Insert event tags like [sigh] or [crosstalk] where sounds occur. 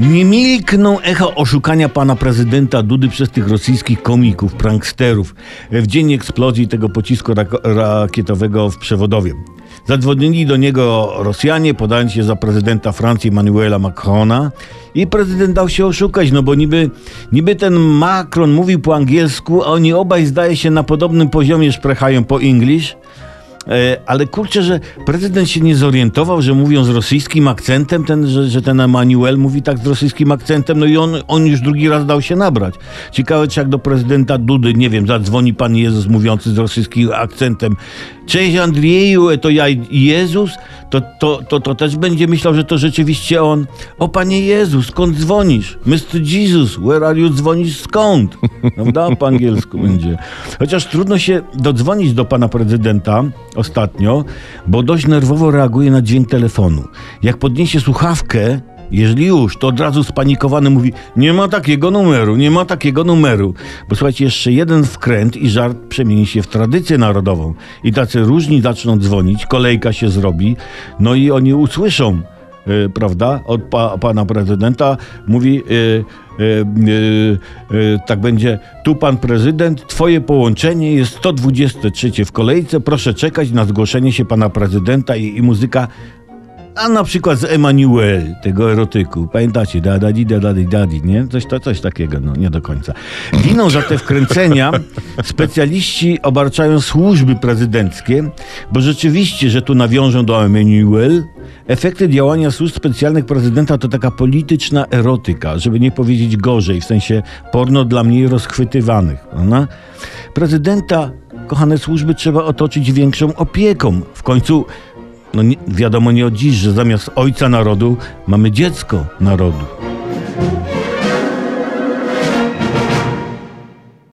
Nie milkną echo oszukania pana prezydenta Dudy przez tych rosyjskich komików, pranksterów w dzień eksplozji tego pocisku rak- rakietowego w Przewodowie. Zadzwonili do niego Rosjanie, podając się za prezydenta Francji Emmanuela Macrona i prezydent dał się oszukać, no bo niby, niby ten Macron mówił po angielsku, a oni obaj zdaje się na podobnym poziomie szprechają po English. E, Ale kurczę, że prezydent się nie zorientował, że mówią z rosyjskim akcentem, ten, że, że ten Emanuel mówi tak z rosyjskim akcentem, no i on, on już drugi raz dał się nabrać. Ciekawe, czy jak do prezydenta Dudy, nie wiem, zadzwoni pan Jezus mówiący z rosyjskim akcentem. Cześć Andrzeju, to ja Jezus, to, to, to, to też będzie myślał, że to rzeczywiście on. O panie Jezus, skąd dzwonisz? Mr. Jesus, where are you dzwonisz skąd? Prawda? Po angielsku będzie. Chociaż trudno się dodzwonić do pana prezydenta ostatnio, bo dość nerwowo reaguje na dźwięk telefonu. Jak podniesie słuchawkę, jeżeli już, to od razu spanikowany mówi: Nie ma takiego numeru, nie ma takiego numeru. Bo słuchajcie, jeszcze jeden wkręt i żart przemieni się w tradycję narodową. I tacy różni zaczną dzwonić, kolejka się zrobi, no i oni usłyszą. y, prawda, od pa, pana prezydenta mówi, y, y, y, y, tak będzie, tu pan prezydent, twoje połączenie jest 123 w kolejce, proszę czekać na zgłoszenie się pana prezydenta i, i muzyka a na przykład z Emanuel, tego erotyku. Pamiętacie? Da, da, di, da, da, di, da, di, nie? Coś, to, coś takiego, no nie do końca. Winą za te wkręcenia [laughs] specjaliści obarczają służby prezydenckie, bo rzeczywiście, że tu nawiążą do Emanuel, efekty działania służb specjalnych prezydenta to taka polityczna erotyka, żeby nie powiedzieć gorzej, w sensie porno dla mniej rozchwytywanych. Prawda? Prezydenta, kochane służby, trzeba otoczyć większą opieką. W końcu no wiadomo nie od dziś, że zamiast ojca narodu mamy dziecko narodu.